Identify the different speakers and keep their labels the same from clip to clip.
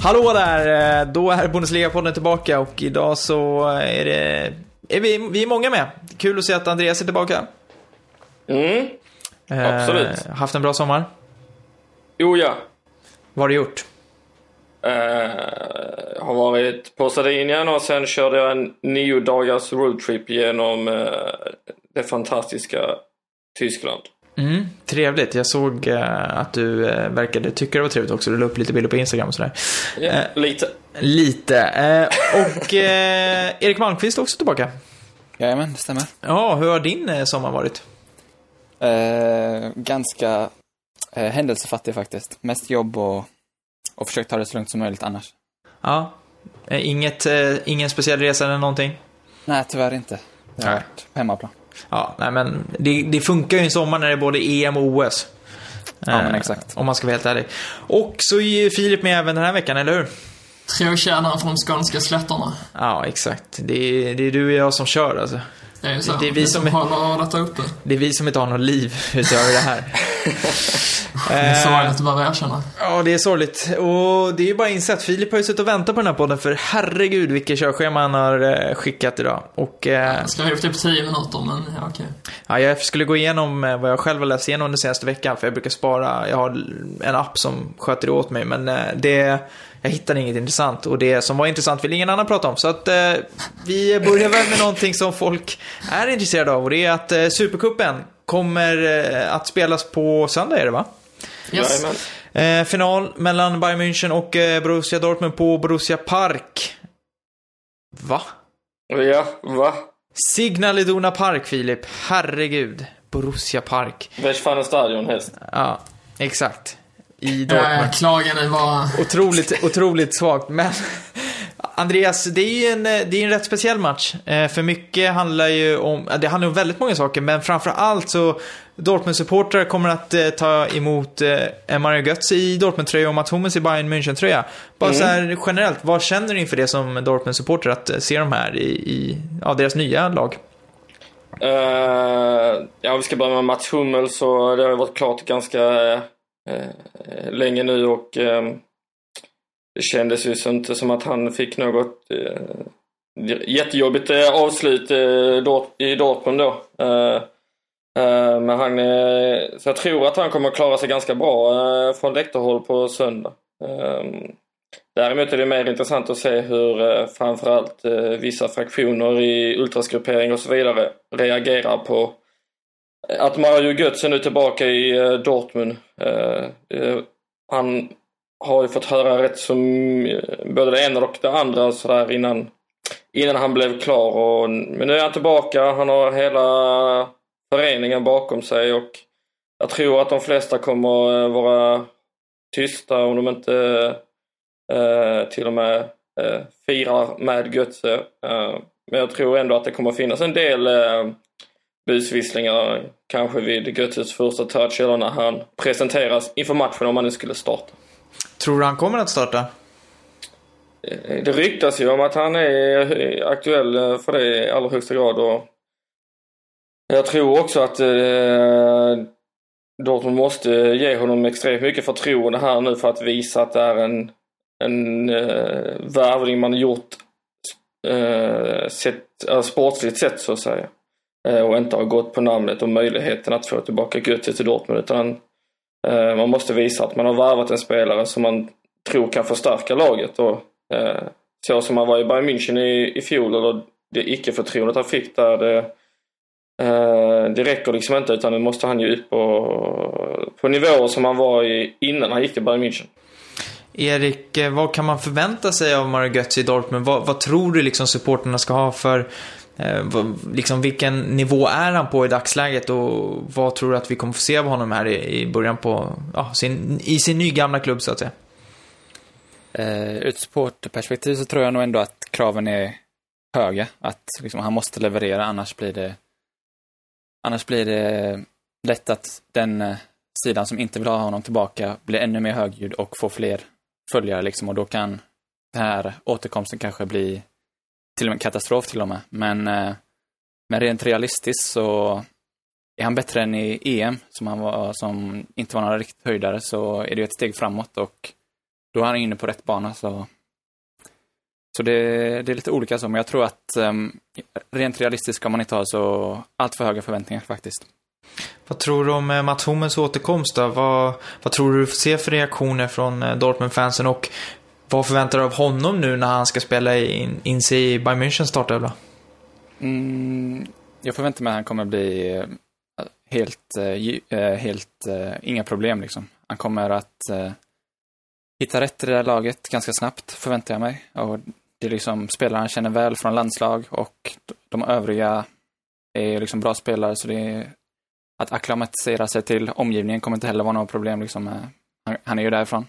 Speaker 1: Hallå där! eh, Då är Bundesliga-podden tillbaka och idag så är det... Är vi, vi är många med. Kul att se att Andreas är tillbaka.
Speaker 2: Mm,
Speaker 1: Eh,
Speaker 2: Absolut.
Speaker 1: Haft en bra sommar.
Speaker 2: Jo ja.
Speaker 1: Vad har du gjort?
Speaker 2: Eh, har varit på Sardinien och sen körde jag en nio dagars roadtrip genom eh, det fantastiska Tyskland.
Speaker 1: Mm, trevligt. Jag såg eh, att du verkade tycka det var trevligt också. Du la upp lite bilder på Instagram och sådär.
Speaker 2: Ja. Lite.
Speaker 1: Lite. Och Erik Malmqvist är också tillbaka.
Speaker 3: Jajamän, det stämmer.
Speaker 1: Ja, hur har din sommar varit?
Speaker 3: Eh, ganska eh, händelsefattig faktiskt. Mest jobb och, och försökt ta det så lugnt som möjligt annars.
Speaker 1: Ja. Eh, Inget, eh, ingen speciell resa eller någonting?
Speaker 3: Nej, tyvärr inte. Det har
Speaker 1: Nej.
Speaker 3: varit på hemmaplan.
Speaker 1: Ja, nej men det, det funkar ju i sommar när det är både EM och OS.
Speaker 3: Ja, men
Speaker 1: Eh,
Speaker 3: exakt.
Speaker 1: Om man ska vara helt ärlig. Och så är ju Filip med även den här veckan, eller hur?
Speaker 4: Trotjänaren från skånska slätterna.
Speaker 1: Ja, exakt. Det är, det är du och jag som kör alltså.
Speaker 4: Det är så.
Speaker 1: Det är vi som är-
Speaker 4: håller detta uppe.
Speaker 1: Det är vi som inte har något liv utöver det här.
Speaker 4: Det är
Speaker 1: Eh,
Speaker 4: sorgligt att behöva erkänna.
Speaker 1: Ja, det är sorgligt. Och det är ju bara insett. Filip har ju suttit och väntat på den här podden för herregud vilket körschema han har eh, skickat idag. Och eh,
Speaker 4: Jag skrev upp det på 10 minuter, men ja, okej.
Speaker 1: ja, jag skulle gå igenom eh, vad jag själv har läst igenom den senaste veckan. För jag brukar spara, jag har en app som sköter det åt mig. Men det, jag hittade inget intressant. Och det som var intressant vill ingen annan prata om. Så att eh, vi börjar väl med någonting som folk är intresserade av. Och det är att eh, Supercupen kommer eh, att spelas på söndag är det va?
Speaker 4: Yes.
Speaker 1: Eh, final mellan Bayern München och eh, Borussia Dortmund på Borussia Park. Va?
Speaker 2: Ja, va?
Speaker 1: Signal Iduna Park, Filip. Herregud. Borussia Park.
Speaker 2: Westfalen stadion helst.
Speaker 1: Ja, exakt. I
Speaker 4: Ja,
Speaker 1: Dortmund.
Speaker 4: jag klagar nu bara.
Speaker 1: Otroligt, otroligt svagt. Men Andreas, det är ju en, eh, det är en rätt speciell match. Eh, För mycket handlar ju om, det handlar om väldigt många saker, men framför allt så Dortmund-supportrar kommer att eh, ta emot eh, Mario Götze i Dortmund-tröja och Mats Hummels i Bayern München-tröja. Bara så här generellt, vad känner du inför det som Dortmund-supporter att eh, se de här i, i ja, deras nya lag?
Speaker 2: Eh, ja, vi ska börja med Mats Hummel så det har ju varit klart ganska eh, länge nu och eh, det kändes ju inte som att han fick något eh, jättejobbigt eh, avslut eh, i Dortmund då. Men han, så jag tror att han kommer att klara sig ganska bra från läktarhåll på söndag. Ehm, däremot är det mer intressant att se hur framförallt vissa fraktioner i ultrasgruppering och så vidare reagerar på att Mario Götze nu är tillbaka i eh, Dortmund. Eh, eh, han har ju fått höra rätt som både det ena och det andra sådär innan, innan han blev klar. Och, men nu är han tillbaka, han har hela föreningen bakom sig och jag tror att de flesta kommer vara tysta om de inte eh, till och med eh, firar med Götze. Eh, men jag tror ändå att det kommer finnas en del busvisslingar kanske vid Götzes första touch eller när han presenteras inför matchen om han nu skulle starta.
Speaker 1: Tror du han kommer att starta?
Speaker 2: Eh, Det ryktas ju om att han är eh, aktuell eh, för det i allra högsta grad och jag tror också att Dortmund måste ge honom extremt mycket förtroende här nu för att visa att det är en, en eh, värvning man gjort eh, sett, eh, sportsligt sett så att säga. Eh, och inte har gått på namnet och möjligheten att få tillbaka Götze till Dortmund utan eh, man måste visa att man har värvat en spelare som man tror kan förstärka laget och eh, så som han var i Bayern München i, i fjol eller det icke-förtroendet han fick där det, det räcker liksom inte utan nu måste han ju ut på, på nivåer som han var i innan han gick till Bayern München.
Speaker 1: Erik, vad kan man förvänta sig av Mario Götze i Dortmund? Vad, vad tror du liksom supporterna ska ha för, Eh, liksom vilken nivå är han på i dagsläget och vad tror du att vi kommer få se av honom här i, början på, ja, sin, i sin nygamla klubb så att säga?
Speaker 3: Eh, ur ett supporterperspektiv så tror jag nog ändå att kraven är höga. Att liksom, han måste leverera, annars blir det annars blir det lätt att den eh, sidan som inte vill ha honom tillbaka blir ännu mer högljudd och får fler följare liksom och då kan den här återkomsten kanske bli till och med katastrof till och med. Men, eh, men rent realistiskt så är han bättre än i EM, som han var, som inte var några riktigt höjdare, så är det ju ett steg framåt och då är han inne på rätt bana. Så, så det, det är lite olika så, men jag tror att um, rent realistiskt ska man inte ha så allt för höga förväntningar faktiskt.
Speaker 1: Vad tror du om eh, Mats Hummels återkomst då? Vad, vad tror du du får se för reaktioner från eh, Dortmund-fansen och vad förväntar du av honom nu när han ska spela in, in sig i Bayern Münchens startelva?
Speaker 3: Mm, jag förväntar mig att han kommer bli eh, helt, eh, eh, helt, inga problem liksom. Han kommer att hitta rätt i det där laget ganska snabbt, förväntar jag mig. Och det är liksom spelare han känner väl från landslag och de övriga är liksom bra spelare, så det är att acklimatisera sig till omgivningen kommer inte heller vara något problem. Liksom. Han, han är ju därifrån.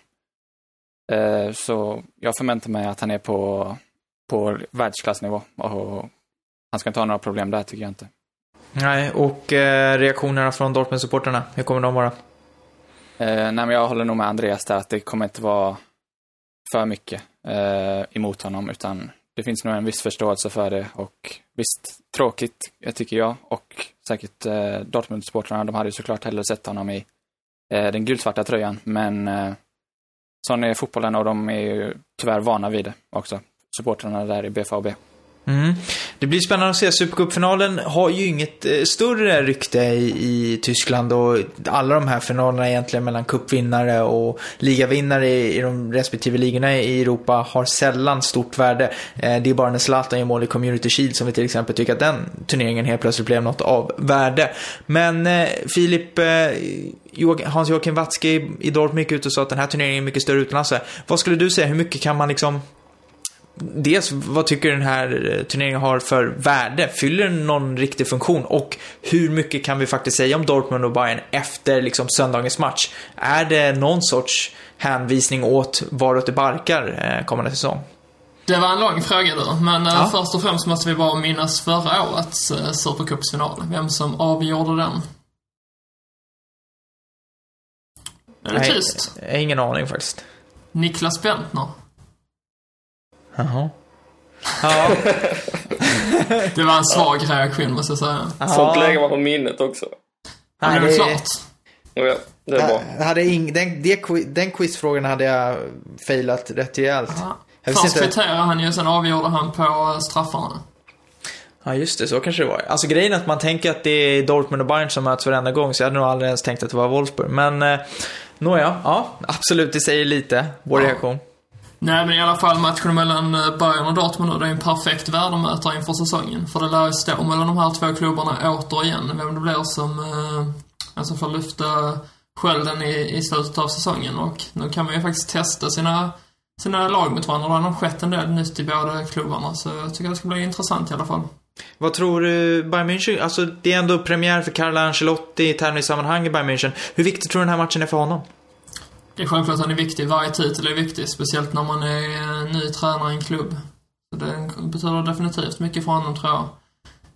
Speaker 3: Eh, så jag förväntar mig att han är på, på världsklassnivå och han ska inte ha några problem där tycker jag inte.
Speaker 1: Nej, och eh, reaktionerna från Dortmund-supporterna, hur kommer de vara?
Speaker 3: Eh, nej, men jag håller nog med Andreas där att det kommer inte vara för mycket eh, emot honom, utan det finns nog en viss förståelse för det och visst, tråkigt tycker jag och säkert eh, Dortmund-supportrarna, de hade ju såklart hellre sett honom i eh, den gulsvarta tröjan, men sån är fotbollen och de är ju tyvärr vana vid det också, supportrarna där i BFAB.
Speaker 1: Mm. Det blir spännande att se. Supercupfinalen har ju inget eh, större rykte i, i, Tyskland och alla de här finalerna egentligen mellan cupvinnare och ligavinnare i, i de respektive ligorna i Europa har sällan stort värde. Eh, det är bara när Zlatan gör mål i Community Shield som vi till exempel tycker att den turneringen helt plötsligt blev något av värde. Men eh, Filip, eh, Hans-Joakim Watzke i Dortmund gick ut och sa att den här turneringen är mycket större utomlands. Vad skulle du säga, hur mycket kan man liksom dels vad tycker den här eh, turneringen har för värde? Fyller den någon riktig funktion? Och hur mycket kan vi faktiskt säga om Dortmund och Bayern efter liksom söndagens match? Är det någon sorts hänvisning åt varåt det barkar eh, kommande säsong?
Speaker 4: Det var en lång fråga du, men eh, ja. först och främst måste vi bara minnas förra årets Supercupsfinal. Vem som avgjorde den. Är det tyst?
Speaker 1: Jag har ingen aning faktiskt.
Speaker 4: Niklas Bentner.
Speaker 1: Jaha. Ja.
Speaker 4: det var en svag reaktion måste jag säga.
Speaker 2: Sånt lägger man på minnet också.
Speaker 4: Nej, ja, det är klart.
Speaker 2: Ja, det är bra.
Speaker 1: Hade ing, den, det, den quizfrågan hade jag failat rätt rejält.
Speaker 4: Först kvitterade han ju, sen avgjorde han på straffarna.
Speaker 1: Ja, just det. Så kanske det var. Alltså grejen är att man tänker att det är Dortmund och Bayern som möts varenda gång, så jag hade nog aldrig ens tänkt att det var Wolfsburg. Men, eh, nåja. Ja, absolut. Det säger lite, vår ja. reaktion.
Speaker 4: Nej, men i alla fall matchen mellan eh, Bayern och Dortmund nu, det är en perfekt värdemätare inför säsongen. För det lär ju stå mellan de här två klubbarna återigen, vem det blir som eh, alltså får lyfta skölden i, i slutet av säsongen. Och nu kan man ju faktiskt testa sina, sina lag mot varandra. Det har nog skett en del nytt i båda klubbarna, så jag tycker det ska bli intressant i alla fall.
Speaker 1: Vad tror du Bayern München, alltså det är ändå premiär för Carlo Ancelotti i tävlingssammanhang i Bayern München. Hur viktig tror du den här matchen är för honom?
Speaker 4: Det är självklart att han är viktig. Varje titel är viktig, speciellt när man är ny tränare i en klubb. Så det betyder definitivt mycket för honom, tror jag.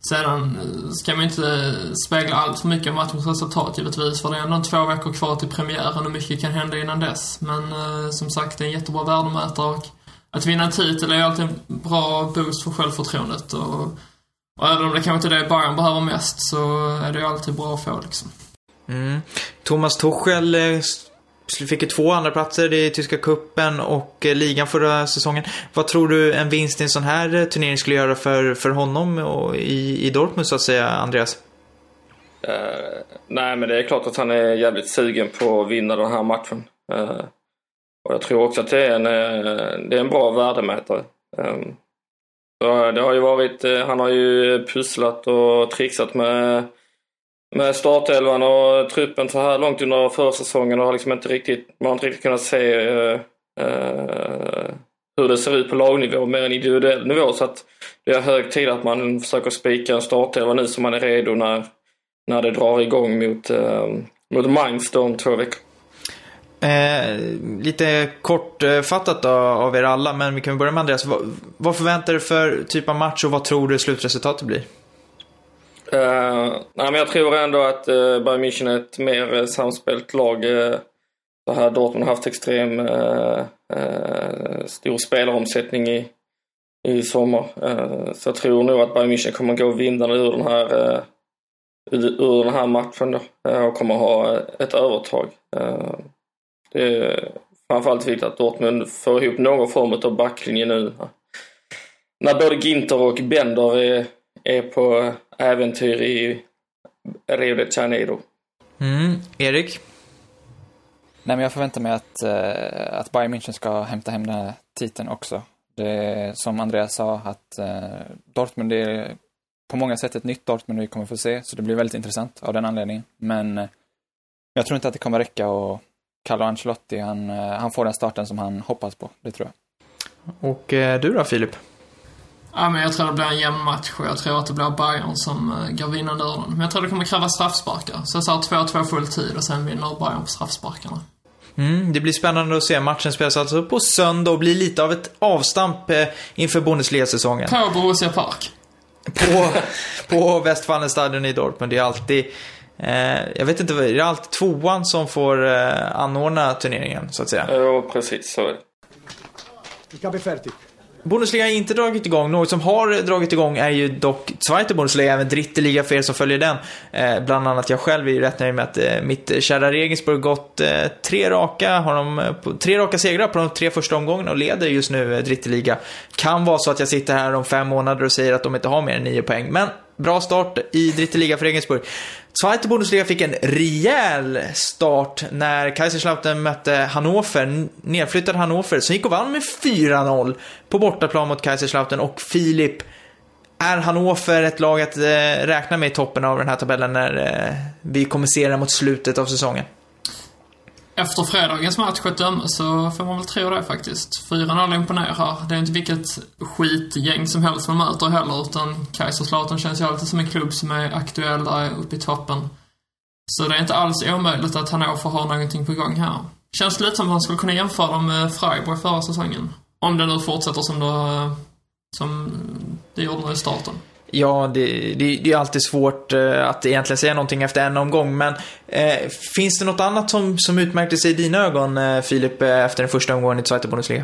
Speaker 4: Sedan eh, ska man inte spegla allt för mycket av matchens resultat givetvis, för det är ändå två veckor kvar till premiären och mycket kan hända innan dess. Men eh, som sagt, det är en jättebra värdemätare och att vinna en titel är alltid en bra boost för självförtroendet. Och, och även om det kanske inte är det Bayern behöver mest så är det ju alltid bra att få liksom.
Speaker 1: Mm. Thomas Tuchel eh, fick ju två andra platser i tyska kuppen och eh, ligan förra säsongen. Vad tror du en vinst i en sån här eh, turnering skulle göra för, för honom och i, i Dortmund så att säga, Andreas?
Speaker 2: Uh, nej, men det är klart att han är jävligt sugen på att vinna den här matchen. Uh, och jag tror också att det är en, uh, det är en bra värdemätare. Um, det har ju varit, han har ju pusslat och trixat med med startelvan och truppen så här långt under försäsongen och har liksom inte riktigt, man har inte riktigt kunnat se uh, uh, hur det ser ut på lagnivå mer än individuell nivå. Så att det är hög tid att man försöker spika en startelva nu så man är redo när, när det drar igång mot, uh, mot Mainz om två veckor.
Speaker 1: Eh, lite kortfattat då, av er alla, men vi kan börja med Andreas. Vad, vad förväntar du för typ av match och vad tror du slutresultatet blir?
Speaker 2: Uh, nej, men jag tror ändå att uh, Bayern München är ett mer uh, samspelt lag. Uh, så här Dortmund har haft extrem uh, stor spelaromsättning i, i sommar. så jag tror nog att Bayern München kommer gå vinnande ur den här, ur den här matchen då, och kommer ha ett övertag. det är framförallt viktigt att Dortmund får ihop någon form av backlinje nu. När både Ginter och Bender är, är på äventyr i Rio de Janeiro.
Speaker 1: Mm. Erik?
Speaker 3: Nej, men jag förväntar mig att, uh, att Bayern München ska hämta hem den här titeln också. Det är som Andreas sa, att uh, Dortmund är på många sätt ett nytt Dortmund vi kommer få se, så det blir väldigt intressant av den anledningen. Men uh, jag tror inte att det kommer räcka och Carlo Ancelotti, han, han får den starten som han hoppas på, det tror jag.
Speaker 1: Och du då, Filip?
Speaker 4: Ja, men jag tror det blir en jämn match och jag tror att det blir Bayern som uh, går vinnande ur den. Men jag tror det kommer kräva straffsparkar. Så jag sa 2-2 full tid och sen vinner Bayern på straffsparkarna.
Speaker 1: Mm, det blir spännande att se. Matchen spelas alltså på söndag och blir lite av ett avstamp eh, inför Bundesliga-säsongen.
Speaker 4: På Borussia Park.
Speaker 1: På, på Westfalenstadion i Dortmund. Det är alltid... Eh, jag vet inte, det är alltid tvåan som får eh, anordna turneringen, så att säga.
Speaker 2: Ja, precis så är det.
Speaker 1: Bundesliga har inte dragit igång. Något som har dragit igång är ju dock Zweite Bundesliga, även Dritteliga för er som följer den. Eh, bland annat jag själv är ju rätt nöjd med att eh, mitt kära Regensburg gått eh, tre raka, har de, eh, tre raka segrar på de tre första omgångarna och leder just nu eh, Dritteliga. Kan vara så att jag sitter här om fem månader och säger att de inte har mer än nio poäng. Men bra start i Dritteliga för Regensburg. Zweite Bundesliga fick en rejäl start när Kaiserslautern mötte Hannover, nedflyttade Hannover, som gick och vann med 4-0 på bortaplan mot Kaiserslautern och Filip, är Hannover ett lag att eh, räkna med i toppen av den här tabellen när eh, vi kommer se det mot slutet av säsongen?
Speaker 4: Efter fredagens match att döma så får man väl tro det faktiskt. 4-0 imponerar. Det är inte vilket skitgäng som helst man möter heller, utan Kaiserslautern känns ju alltid som en klubb som är aktuell där uppe i toppen. Så det är inte alls omöjligt att Hannover har någonting på gång här. Känns lite som att man skulle kunna jämföra dem med Freiburg förra säsongen. Om det nu fortsätter som det, som det gjorde i starten.
Speaker 1: Ja, det, det, det, är alltid svårt eh, att egentligen säga någonting efter en omgång, men eh, finns det något annat som, som utmärkte sig i dina ögon, eh, Filip, eh, efter den första omgången i Zweite Bundesliga?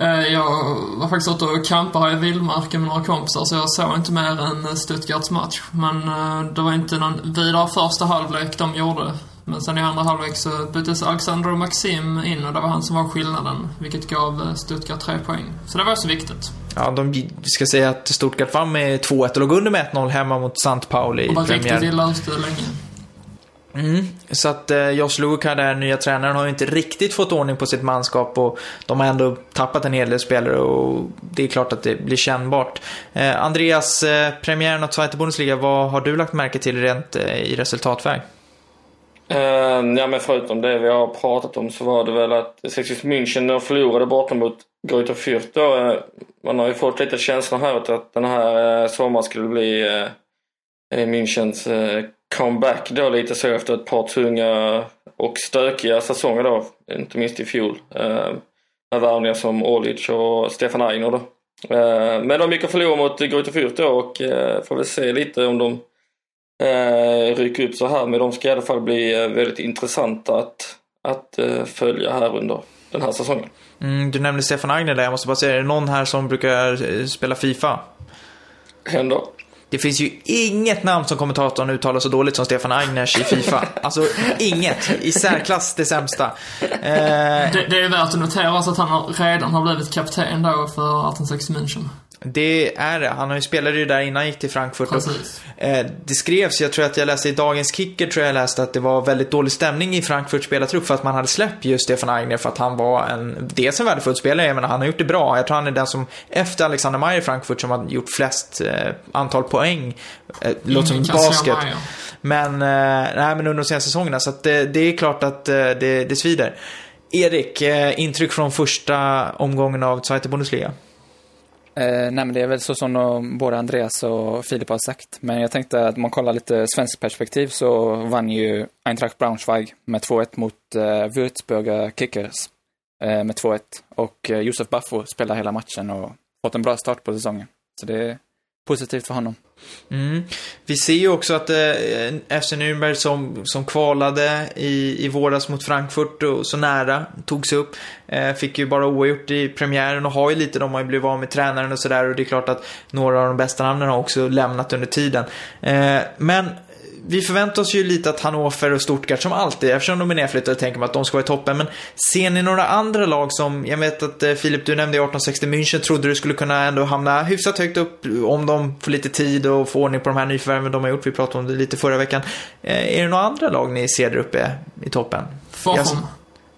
Speaker 4: Eh, jag var faktiskt ute och campade i vildmarken med några kompisar, så jag såg inte mer än Stuttgarts match. Men eh, det var inte någon vidare första halvlek de gjorde. Men sen i andra halvlek så byttes Alexander Maxim in och det var han som var skillnaden. Vilket gav Stuttgart tre poäng. Så det var så viktigt.
Speaker 1: Ja, de ska säga att Stuttgart vann med 2-1 och låg under med 1-0 hemma mot St. Pauli i
Speaker 4: premiär.
Speaker 1: Och var
Speaker 4: riktigt illa ute länge.
Speaker 1: Mm, så att eh, Josh Luka, den nya tränaren, har ju inte riktigt fått ordning på sitt manskap och de har ändå tappat en hel del spelare och det är klart att det blir kännbart. Eh, Andreas, eh, premiären av Zweite Bundesliga, vad har du lagt märke till rent eh, i resultatväg?
Speaker 2: Uh, ja men förutom det vi har pratat om så var det väl att Sextus München förlorade borta mot Greuther Fürth då. Eh, uh, man har ju fått lite känslan här att den här uh, sommaren skulle bli uh, Münchens uh, comeback då lite så efter ett par tunga och stökiga säsonger då. Inte minst i fjol. Uh, med värvningar som Olic och Stefan Ainer då. Ehm, men de gick och förlorade mot Greuther Fürth då och får väl se lite om de eh, rycka upp så här. Men de ska i alla fall bli eh, väldigt intressanta att, att eh, följa här under den här säsongen.
Speaker 1: Mm, du nämnde Stefan Agner där. Jag måste bara säga, är det någon här som brukar spela Fifa?
Speaker 2: Händer.
Speaker 1: Det finns ju inget namn som kommentatorn uttalar så dåligt som Stefan Agners i Fifa. Alltså, inget. I särklass det sämsta. Eh...
Speaker 4: Det, det, är värt att notera att han redan har blivit kapten då för 1860 München.
Speaker 1: Det är det. Han spelade ju där innan han gick till Frankfurt. Och, eh, det skrevs, jag tror att jag läste i dagens Kicker, tror jag läste att det var väldigt dålig stämning i Frankfurts spelartrupp för att man hade släppt just Stefan Agner för att han var en, dels en värdefull spelare, jag menar han har gjort det bra. Jag tror han är den som, efter Alexander Meyer i Frankfurt, som har gjort flest eh, antal poäng. Eh, låter som basket. Men, eh, nej men under de senaste säsongerna, så att det, det är klart att eh, det, det svider. Erik, eh, intryck från första omgången av Zweite Bundesliga?
Speaker 3: Eh, nej, men det är väl så som de, både Andreas och Filip har sagt. Men jag tänkte att om man kollar lite svensk perspektiv så vann ju Eintracht Braunschweig med 2-1 mot eh, Würzburger Kickers eh, med 2-1. Och eh, Josef Baffo spelar hela matchen och fått en bra start på säsongen. Så det, är positivt för honom.
Speaker 1: Mm. Vi ser ju också att eh, FC Nürnberg som, som kvalade i, i våras mot Frankfurt och så nära togs upp. Eh, fick ju bara oavgjort i premiären och har ju lite, de har ju blivit av med tränaren och sådär och det är klart att några av de bästa namnen har också lämnat under tiden. Eh, men vi förväntar oss ju lite att Hannover och Stuttgart, som alltid, eftersom de är nedflyttade, tänker man att de ska vara i toppen. Men ser ni några andra lag som, jag vet att eh, Filip, du nämnde 1860 München, trodde du skulle kunna ändå hamna hyfsat högt upp om de får lite tid och får ordning på de här nyförvärven de har gjort. Vi pratade om det lite förra veckan. Eh, är det några andra lag ni ser där uppe i toppen?
Speaker 4: Bochum.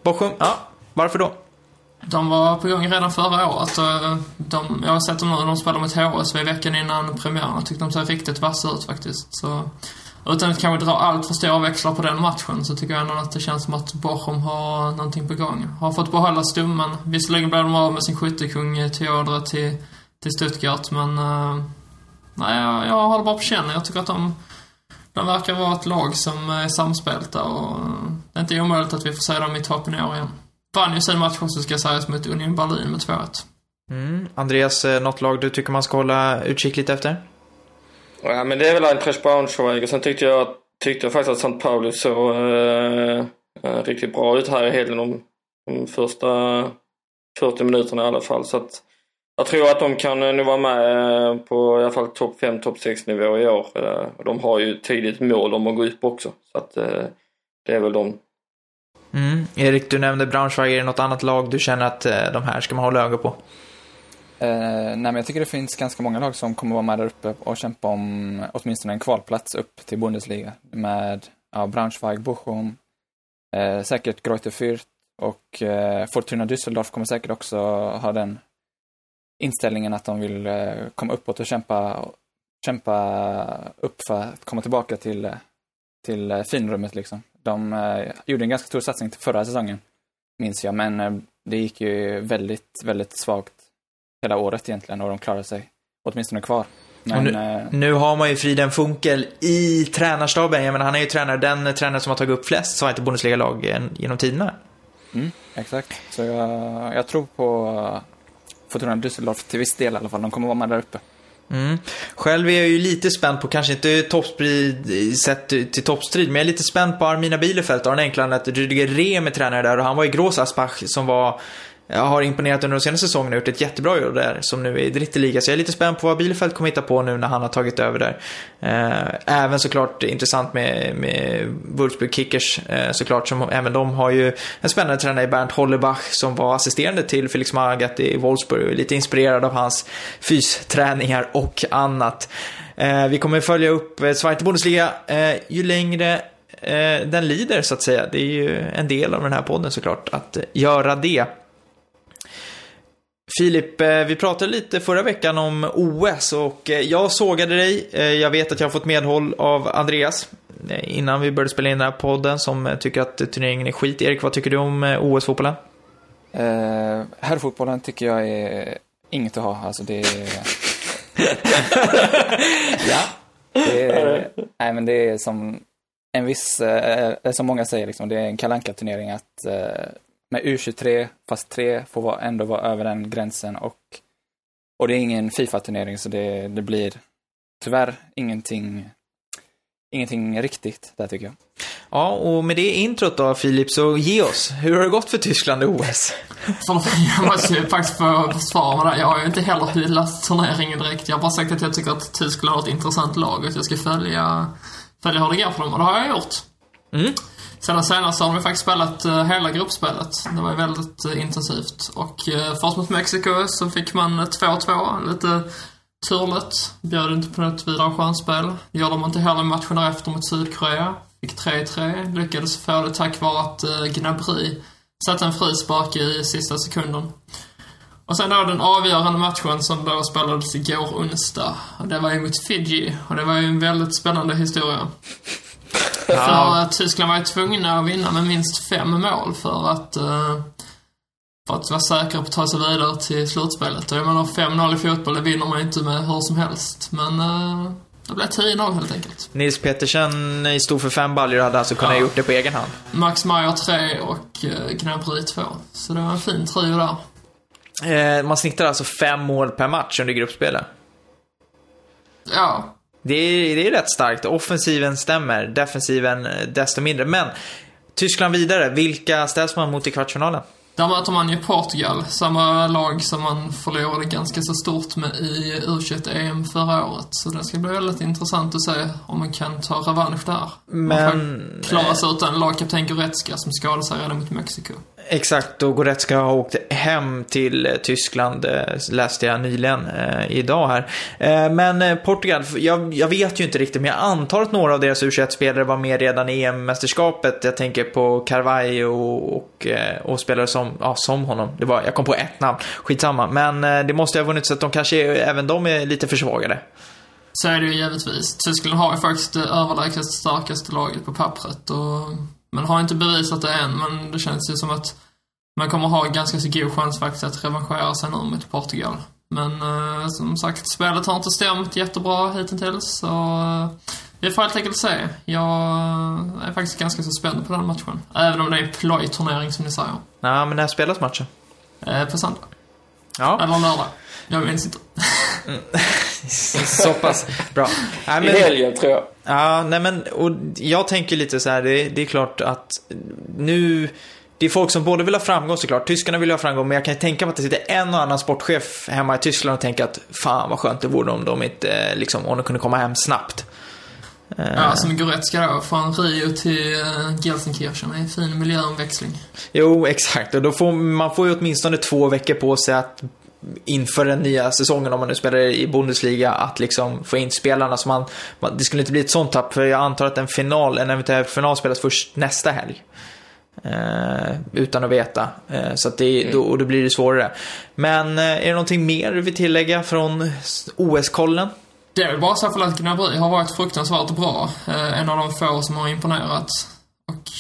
Speaker 1: Bochum, ja. Varför då?
Speaker 4: De var på gång redan förra året. och De, jag har sett dem nu, de spelade mot HSV veckan innan premiären. Jag tyckte de såg riktigt vassa ut faktiskt. Så utan att kanske dra allt för stora växlar på den matchen så tycker jag ändå att det känns som att Bochum har någonting på gång. Har fått behålla stummen. Visserligen blev de av med sin skyttekung eh, Teodre till, till Stuttgart, men... Uh, nej, jag, jag håller bara på känn. Jag tycker att de... De verkar vara ett lag som är samspelta och eh, det är inte omöjligt att vi får se dem i toppen i år igen. Vann ju sin match också, ska sägas, mot Union Berlin med 2-1.
Speaker 1: Mm. Andreas, något lag du tycker man ska hålla utkik lite efter?
Speaker 2: Ja, men det är väl Eintracht Braunschweig. Och sen tyckte jag, tyckte jag faktiskt att St. Pauli såg eh, eh, riktigt bra ut här i helgen de, de första 40 minuterna i alla fall. Så att jag tror att de kan eh, nu vara med eh, på i alla fall topp 5, topp 6 nivå i år. De har ju tidigt mål om att gå upp också. Så att det är väl de.
Speaker 1: Mm. Erik, du nämnde Braunschweig. Är det något annat lag du känner att de här ska man hålla öga på?
Speaker 3: Eh, nej, men jag tycker det finns ganska många lag som kommer vara med där uppe och kämpa om åtminstone en kvalplats upp till Bundesliga. Med ja, Braunschweig, Bochum, eh, säkert Greuther Fürth och eh, Fortuna Düsseldorf kommer säkert också ha den inställningen att de vill eh, komma uppåt och kämpa, kämpa upp för att komma tillbaka till, eh, till eh, finrummet liksom. De eh, gjorde en ganska stor satsning till förra säsongen, minns jag, men eh, det gick ju väldigt, väldigt svagt hela året egentligen och de klarade sig åtminstone kvar.
Speaker 1: Men, nu, eh, nu, har man ju Friden Funkel i tränarstaben. Jag menar, han är ju tränare, den tränare som har tagit upp flest Zweite Bundesliga-lag genom tiderna.
Speaker 3: Mm, exakt. Så jag, jag tror på Fortuna Düsseldorf till viss del i alla fall. De kommer vara med där uppe.
Speaker 1: Mm. Själv är jag ju lite spänd på, kanske inte toppstrid sett till toppstrid, men jag är lite spänd på Armina Bielefeld av den enkla att Rüdiger Rehm är tränare där och han var i Gråsasbach som var jag har imponerat under de senaste säsongerna och gjort ett jättebra jobb där, som nu är i Dritteliga. Så jag är lite spänd på vad Bielefeld kommer hitta på nu när han har tagit över där. Eh, även såklart intressant med, med Wolfsburg Kickers, eh, såklart, som även de har ju en spännande tränare i Bernt Hollebach som var assisterande till Felix Magath i Wolfsburg och är lite inspirerad av hans fysträningar och annat. Eh, vi kommer följa upp Zweite Bundesliga eh, ju längre eh, den lider så att säga. Det är ju en del av den här podden såklart att göra det. Filip, eh, vi pratade lite förra veckan om OS och eh, jag sågade dig. Eh, jag vet att jag har fått medhåll av Andreas innan vi började spela in den här podden som tycker att turneringen är skit. Erik, vad tycker du om OS-fotbollen?
Speaker 3: Uh, herrfotbollen tycker jag är inget att ha. Alltså det är... ja. Det är, nej, men det är som en viss, eh, som många säger, liksom, det är en kalanka turnering att eh, med U23, fast 3 får ändå vara över den gränsen och, och det är ingen Fifa-turnering så det, det blir tyvärr ingenting, ingenting riktigt där tycker jag.
Speaker 1: Ja, och med det introt då Filip, så ge oss. Hur har det gått för Tyskland i OS?
Speaker 4: jag måste ju faktiskt få försvara mig där. Jag har ju inte heller hyllat turneringen direkt. Jag har bara sagt att jag tycker att Tyskland har ett intressant lag och att jag ska följa, följa hur det går för dem. Och det har jag gjort. Mm. Sedan senast har de faktiskt spelat eh, hela gruppspelet. Det var ju väldigt eh, intensivt. Och eh, först mot Mexiko så fick man 2-2. Lite turligt. Bjöd inte på något vidare skönspel. Det gjorde man inte heller matchen därefter mot Sydkorea. Fick 3-3. Lyckades få det tack vare att Gnabry satte en frispark i sista sekunden. Och sen då den avgörande matchen som då spelades igår onsdag. Och det var ju mot Fiji. Och det var ju en väldigt spännande historia. För att Tyskland var ju tvungna att vinna med minst fem mål för att, uh, för att vara säkra på att ta sig vidare till slutspelet. Och jag menar, 5-0 i fotboll, det vinner man inte med hur som helst. Men uh, det blev 10-0 helt enkelt.
Speaker 1: Nils Petersen stod för fem baljor hade alltså kunnat ja. gjort det på egen hand.
Speaker 4: Max Meyer 3 och uh, Gnabry 2. Så det var en fin trio där.
Speaker 1: Eh, man snittar alltså fem mål per match under gruppspelet.
Speaker 4: Ja.
Speaker 1: Det är, det är rätt starkt. Offensiven stämmer, defensiven eh, desto mindre. Men Tyskland vidare, vilka ställs man mot i kvartsfinalen?
Speaker 4: Där möter man ju Portugal, samma lag som man förlorade ganska så stort med i U21-EM förra året. Så det ska bli väldigt intressant att se om man kan ta revansch där.
Speaker 1: Men...
Speaker 4: Klara sig utan lagkapten Goretzka som skadade sig redan mot Mexiko.
Speaker 1: Exakt, och Goretzka har åkt hem till eh, Tyskland, eh, läste jag nyligen eh, idag här. Eh, men eh, Portugal, jag, jag, vet ju inte riktigt, men jag antar att några av deras U21-spelare var med redan i EM-mästerskapet. Jag tänker på Carvalho och, och, och, spelare som, ja, som honom. Det var, jag kom på ett namn, skitsamma. Men det måste ha vunnit så att de kanske, även de är lite försvagade.
Speaker 4: Så är det ju givetvis. Tyskland har ju faktiskt det överlägset starkaste laget på pappret och man har inte bevisat det än, men det känns ju som att man kommer ha ganska så god chans faktiskt att revanschera sig nu mot Portugal. Men eh, som sagt, spelet har inte stämt jättebra hittills, så eh, vi får helt enkelt se. Jag är faktiskt ganska så spänd på den matchen. Även om det är plojturnering som ni säger.
Speaker 1: Nej, men när spelas matchen?
Speaker 4: Eh, på söndag.
Speaker 1: Ja.
Speaker 4: Eller lördag. Jag minns inte.
Speaker 1: så pass bra.
Speaker 2: Nej, men, I helgen tror jag.
Speaker 1: Ja, nej men och jag tänker lite så här, det, det är klart att nu det är folk som både vill ha framgång såklart, tyskarna vill ha framgång, men jag kan tänka mig att det sitter en och annan sportchef hemma i Tyskland och tänker att fan vad skönt det vore om de inte, liksom, om de kunde komma hem snabbt.
Speaker 4: Ja, som Goretzka då, från Rio till eh, Gelsenkirchen. En fin miljöomväxling.
Speaker 1: Jo, exakt. Och då får man får ju åtminstone två veckor på sig att inför den nya säsongen, om man nu spelar i Bundesliga, att liksom få in spelarna. Så man, man, det skulle inte bli ett sånt tapp, för jag antar att en final, en eventuell final spelas först nästa helg. Eh, utan att veta. Eh, så att det, mm. då, då blir det svårare. Men eh, är det någonting mer du vill tillägga från OS-kollen?
Speaker 4: Det är väl bara så att Gnabry har varit fruktansvärt bra. Eh, en av de få som har imponerat. Och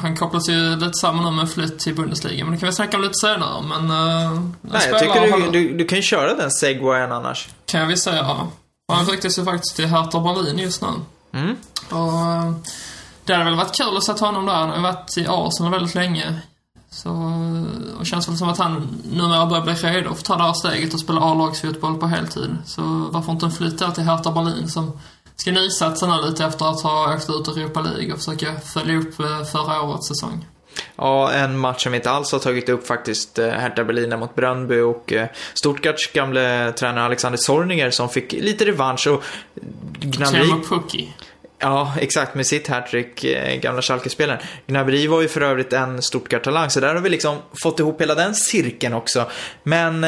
Speaker 4: han kopplas ju lite samman nu med flytt till Bundesliga, men det kan vi snacka om lite senare. Men... Uh,
Speaker 1: Nej, jag tycker du, du, du, kan ju köra den segwayen annars.
Speaker 4: Kan vi säga. Och han ryktas ju faktiskt till Hertha Berlin just nu.
Speaker 1: Mm.
Speaker 4: Och... Det hade väl varit kul att sätta honom där. Han har varit i Arsenal väldigt länge. Så, och känns väl som att han numera börjar bli redo för att ta det här steget och spela A-lagsfotboll på heltid. Så varför inte en flytt där till Hertha Berlin som ska nysatsa nu lite efter att ha åkt ut Europa League och försöka följa upp eh, förra årets säsong.
Speaker 1: Ja, en match som vi inte alls har tagit upp faktiskt. Eh, Hertha Berlin mot Brönnby och eh, Stuttgarts gamle tränare Alexander Zorniger som fick lite revansch och
Speaker 4: Gnabry...
Speaker 1: Ja, exakt. Med sitt hattrick, gamla Schalke-spelaren. Gnabry var ju för övrigt en Stuttgart-talang, så där har vi liksom fått ihop hela den cirkeln också. Men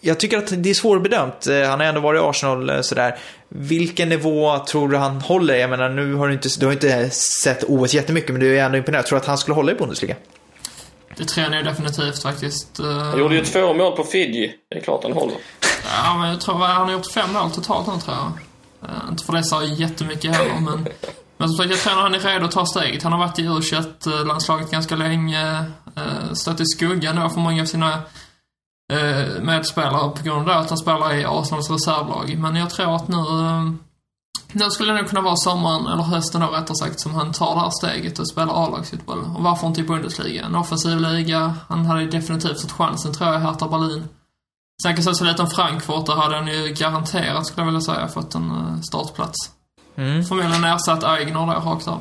Speaker 1: jag tycker att det är svårbedömt. Eh, han har ändå varit i Arsenal eh, sådär. Vilken nivå tror du han håller? Jag menar, nu har du inte, du har inte sett OS jättemycket, men du är ändå imponerad. Tror du att han skulle hålla i Bundesliga?
Speaker 4: Det tror jag definitivt faktiskt.
Speaker 2: Eh. Han gjorde ju två mål på Fiji. Det är klart han håller.
Speaker 4: Ja, men jag tror han har gjort fem mål totalt nu, tror jag. Inte för det sa jättemycket heller, men... Men som sagt, jag tror att han är redo att ta steget. Han har varit i u landslaget ganska länge. Stått i skuggan då för många av sina uh, medspelare på grund av att han spelar i Arsenals reservlag. Men jag tror att nu... Uh, nu skulle det nog kunna vara sommaren, eller hösten då rättare sagt, som han tar det här steget och spelar A-lagsfotboll. Och varför inte i Bundesliga? En offensiv liga. Han hade definitivt fått chansen, tror jag, i Hertha Berlin. Snackas också lite om Frankfurt, där hade han ju garanterat, skulle jag vilja säga, fått en eh, startplats. Mm. Förmodligen ersatt Aigner då, rakt av.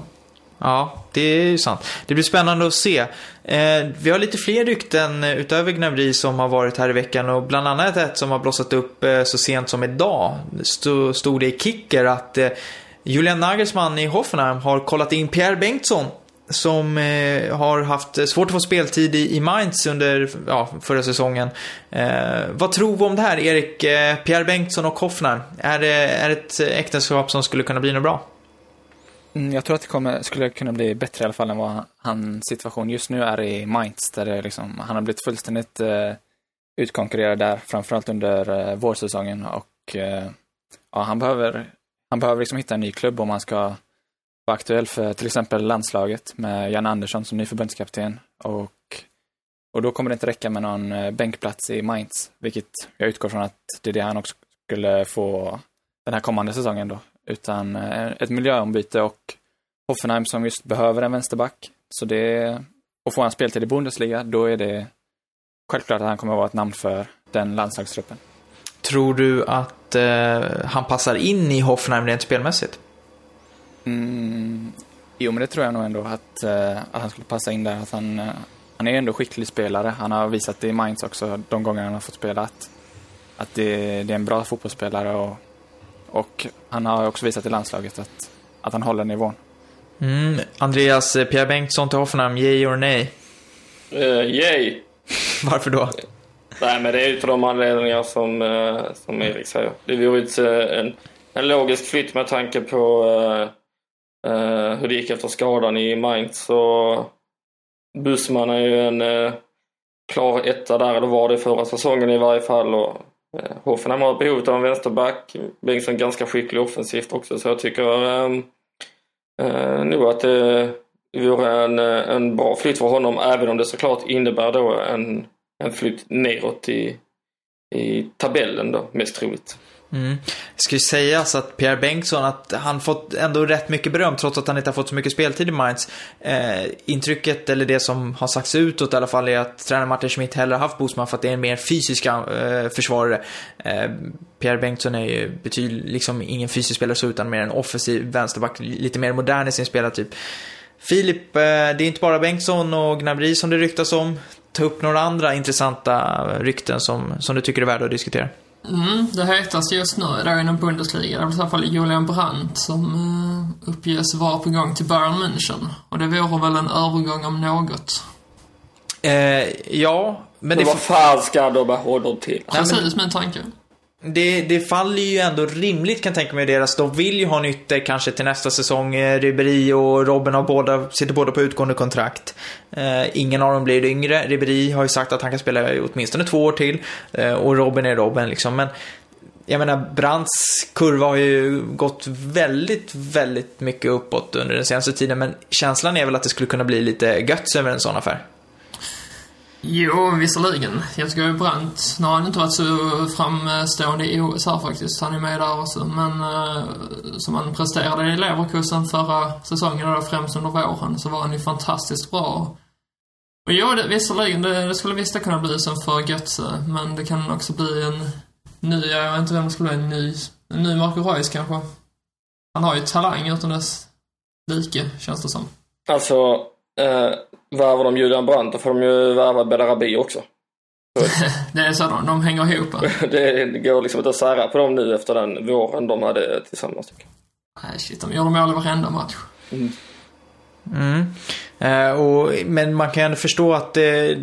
Speaker 1: Ja, det är ju sant. Det blir spännande att se. Eh, vi har lite fler rykten eh, utöver Gnabry som har varit här i veckan och bland annat ett som har blossat upp eh, så sent som idag. Stod, stod det i Kicker att eh, Julian Nagelsmann i Hoffenheim har kollat in Pierre Bengtsson som eh, har haft eh, svårt att få speltid i, i Mainz under ja, förra säsongen. Eh, vad tror vi om det här, Erik? Eh, Pierre Bengtsson och Hoffenheim? Är det är ett eh, äktenskap som skulle kunna bli något bra?
Speaker 3: Mm, jag tror att det kommer, skulle kunna bli bättre i alla fall än vad hans situation just nu är i Mainz. Där det liksom, han har blivit fullständigt eh, utkonkurrerad där, framförallt under eh, vårsäsongen. Och eh, ja, han behöver, han behöver liksom hitta en ny klubb om han ska vara aktuell för till exempel landslaget med Jan Andersson som ny förbundskapten. Och, och då kommer det inte räcka med någon eh, bänkplats i Mainz, vilket jag utgår från att det är det han också skulle få den här kommande säsongen då. Utan eh, ett miljöombyte och Hoffenheim som just behöver en vänsterback. Så det, och får han speltid i Bundesliga, då är det självklart att han kommer att vara ett namn för den landslagstruppen.
Speaker 1: Tror du att att eh, han passar in i Hoffenheim rent spelmässigt?
Speaker 3: Mm, jo, men det tror jag nog ändå att, eh, att han skulle passa in där. Att han, eh, han är ändå skicklig spelare. Han har visat det i Mainz också, de gånger han har fått spela, att, att det, det är en bra fotbollsspelare. Och, och han har också visat i landslaget att, att han håller nivån.
Speaker 1: Mm. Andreas, eh, Pierre Bengtsson till Hoffenheim, yay or nej?
Speaker 2: Uh, yay!
Speaker 1: Varför då?
Speaker 2: Nej, men det är ju för de anledningar som, uh, som Erik säger. Det vore inte en, en logisk flytt med tanke på uh, hur det gick efter skadan i Mainz. Så Bussman är ju en uh, klar etta där, eller var det förra säsongen i varje fall. Och, uh, Eh, Hoffenheim har behovet av en vänsterback. Bengtsson ganska skicklig offensivt också, så jag tycker ehm, eh, nog att det vore en, eh, en bra flytt för honom, även om det såklart innebär då en, en flytt neråt i, i tabellen då, mest troligt.
Speaker 1: Mm. Det ska ju sägas att Pierre Bengtsson, att han fått ändå rätt mycket beröm trots att han inte har fått så mycket speltid i Mainz. Eh, intrycket, eller det som har sagts utåt i alla fall, är att tränare Martin Schmidt hellre haft Bosman för att det är en mer fysisk eh, försvarare. Eh, Pierre Bengtsson är ju betydligt, liksom ingen fysisk spelare så, utan mer en offensiv vänsterback, lite mer modern i sin spelartyp. Filip, eh, det är inte bara Bengtsson och Gnabry som det ryktas om. Ta upp några andra intressanta rykten som, som du tycker är värda att diskutera.
Speaker 4: Mm, det hetaste just nu är inom Bundesliga. Det är i alla fall Julian Brandt som uh, uppges vara på gång till Bayern München. Och det vore väl en övergång om något.
Speaker 1: Eh, ja, men,
Speaker 2: men
Speaker 1: det...
Speaker 2: vad fan ska de med honom till?
Speaker 4: Precis min tanke.
Speaker 1: Det, det faller ju ändå rimligt kan jag tänka mig deras. De vill ju ha en ytter kanske till nästa säsong. Eh, Ribéry och Robben har båda, sitter båda på utgående kontrakt. Eh, ingen av dem blir yngre. Ribéry har ju sagt att han kan spela åtminstone två år till. Eh, och Robben är Robben liksom. Men jag menar, Brandts kurva har ju gått väldigt, väldigt mycket uppåt under den senaste tiden. Men känslan är väl att det skulle kunna bli lite götts över en sån affär.
Speaker 4: Jo, visserligen. Jag tycker Brandt, nu har han inte varit så framstående i OS här faktiskt. Han är med där också. Men eh, som han presterade i Leverkusen förra säsongen, och främst under våren, så var han ju fantastiskt bra. Och jo, det, visserligen, det, det skulle visst kunna bli som för Götze, men det kan också bli en ny, jag vet inte vem det skulle bli, en ny, en ny Marco Reus kanske. Han har ju talang utan dess like, känns det som.
Speaker 2: Alltså, eh, värvar de Julian Brandt, då får de ju värva Bedarabi också.
Speaker 4: det är så de, de hänger ihop.
Speaker 2: det går liksom inte att sära på dem nu efter den våren de hade tillsammans.
Speaker 4: Nej, shit, de gjorde mål i varenda match.
Speaker 1: Mm. Mm. Eh, och, men man kan ju ändå förstå att det,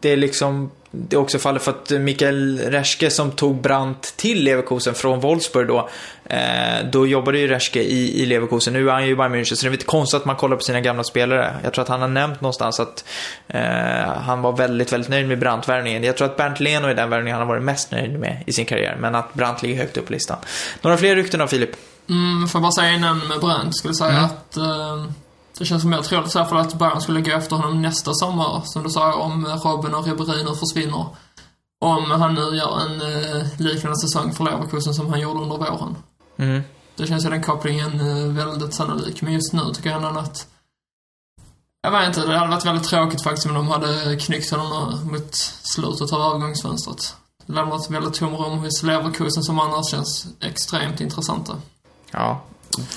Speaker 1: det är liksom det också faller för att Mikael Reschke som tog Brandt till Leverkusen från Wolfsburg då. Eh, då jobbade ju Reschke i, i Leverkusen. Nu är han ju i Bayern München så det är inte konstigt att man kollar på sina gamla spelare. Jag tror att han har nämnt någonstans att eh, han var väldigt, väldigt nöjd med Brandt-värvningen. Jag tror att Bernt Leno är den värvningen han har varit mest nöjd med i sin karriär. Men att Brandt ligger högt upp på listan. Några fler rykten av Filip?
Speaker 4: Mm, får bara säga innan med Brandt, skulle säga mm. att eh det känns mer troligt i alla fall att Bayern skulle gå efter honom nästa sommar, som du sa, om Robben och Ribéry nu försvinner. Om han nu gör en eh, liknande säsong för Leverkusen som han gjorde under våren.
Speaker 1: Mm.
Speaker 4: Det känns ju den kopplingen eh, väldigt sannolik. Men just nu tycker jag ändå att... Jag vet inte, det hade varit väldigt tråkigt faktiskt om de hade knyckt honom mot slutet av övergångsfönstret. Det hade varit väldigt tomrum hos Leverkusen som annars känns extremt intressanta.
Speaker 1: Ja,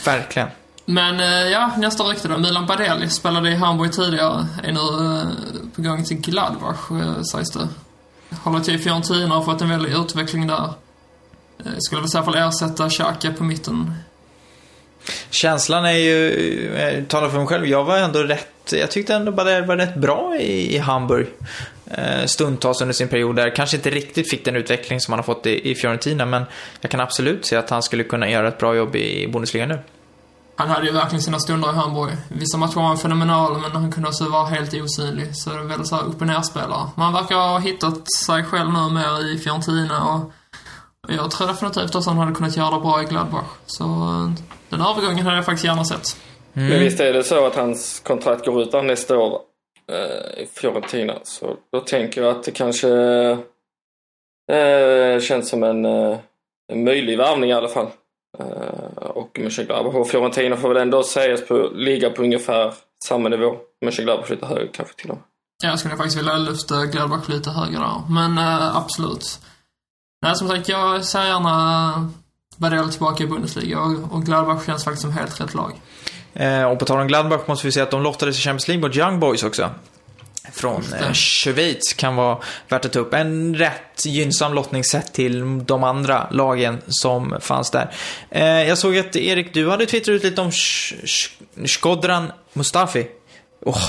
Speaker 1: verkligen.
Speaker 4: Men eh, ja, nästa rykte då. Milan Badelli spelade i Hamburg tidigare. Är nu eh, på gång till Gladbach, eh, sägs det. Håller till i Fiorentina och har fått en väldig utveckling där. Skulle väl i alla fall ersätta Xhaka på mitten.
Speaker 1: Känslan är ju, jag talar för mig själv, jag var ändå rätt, jag tyckte ändå Badelli var rätt bra i, i Hamburg. Stundtals under sin period där. Kanske inte riktigt fick den utveckling som han har fått i, i Fiorentina, men jag kan absolut se att han skulle kunna göra ett bra jobb i Bundesliga nu.
Speaker 4: Han hade ju verkligen sina stunder i Hamburg. Vissa matcher var han fenomenal, men han kunde också vara helt osynlig. Så det är väldigt så här upp och ner-spelare. Men han verkar ha hittat sig själv nu mer i Fiorentina och jag tror definitivt att han hade kunnat göra det bra i Gladbach. Så eh, den övergången hade jag faktiskt gärna sett.
Speaker 2: Mm. Men visst är det så att hans kontrakt går ut nästa år eh, i Fiorentina. Så då tänker jag att det kanske eh, känns som en, eh, en möjlig värvning i alla fall. Eh, och Mönchengladbach och Fiorentina får väl ändå sägas på, ligga på ungefär samma nivå. Mönchengladbach lite högre kanske till och med.
Speaker 4: Jag skulle faktiskt vilja lyfta Gladbach lite högre där. Men äh, absolut. Nej, som sagt, jag ser gärna Badell tillbaka i Bundesliga och, och Gladbach känns faktiskt som helt rätt lag.
Speaker 1: Eh, och på tal om Gladbach måste vi säga att de lottades i Champions League mot Young Boys också. Från eh, Schweiz kan vara värt att ta upp. En rätt gynnsam lottning sett till de andra lagen som fanns där. Eh, jag såg att Erik, du hade twittrat ut lite om Shkodran Mustafi. Åh,